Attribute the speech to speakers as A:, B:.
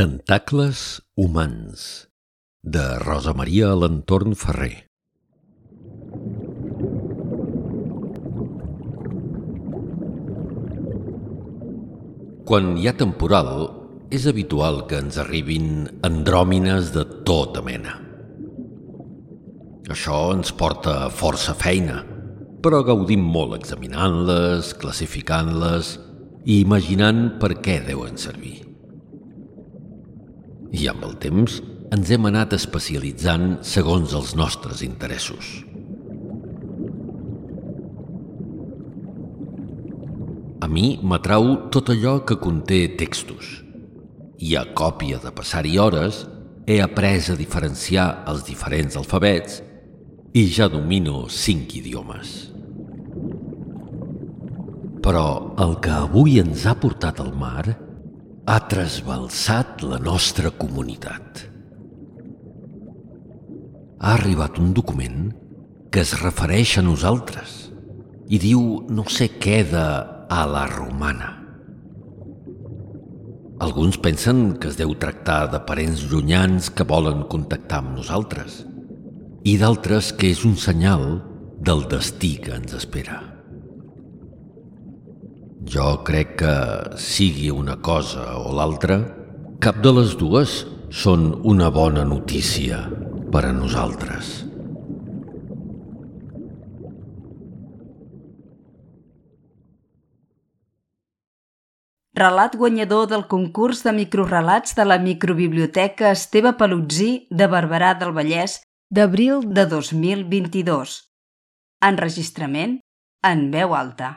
A: Tentacles humans de Rosa Maria Alentorn Ferrer Quan hi ha temporal, és habitual que ens arribin andròmines de tota mena. Això ens porta força feina, però gaudim molt examinant-les, classificant-les i imaginant per què deuen servir. I amb el temps ens hem anat especialitzant segons els nostres interessos. A mi m'atrau tot allò que conté textos i a còpia de passar-hi hores he après a diferenciar els diferents alfabets i ja domino cinc idiomes. Però el que avui ens ha portat al mar ha trasbalsat la nostra comunitat. Ha arribat un document que es refereix a nosaltres i diu no sé què de a la romana. Alguns pensen que es deu tractar de parents llunyans que volen contactar amb nosaltres i d'altres que és un senyal del destí que ens espera. Jo crec que, sigui una cosa o l'altra, cap de les dues són una bona notícia per a nosaltres.
B: Relat guanyador del concurs de microrelats de la microbiblioteca Esteve Palutzí de Barberà del Vallès d'abril de 2022. Enregistrament en veu alta.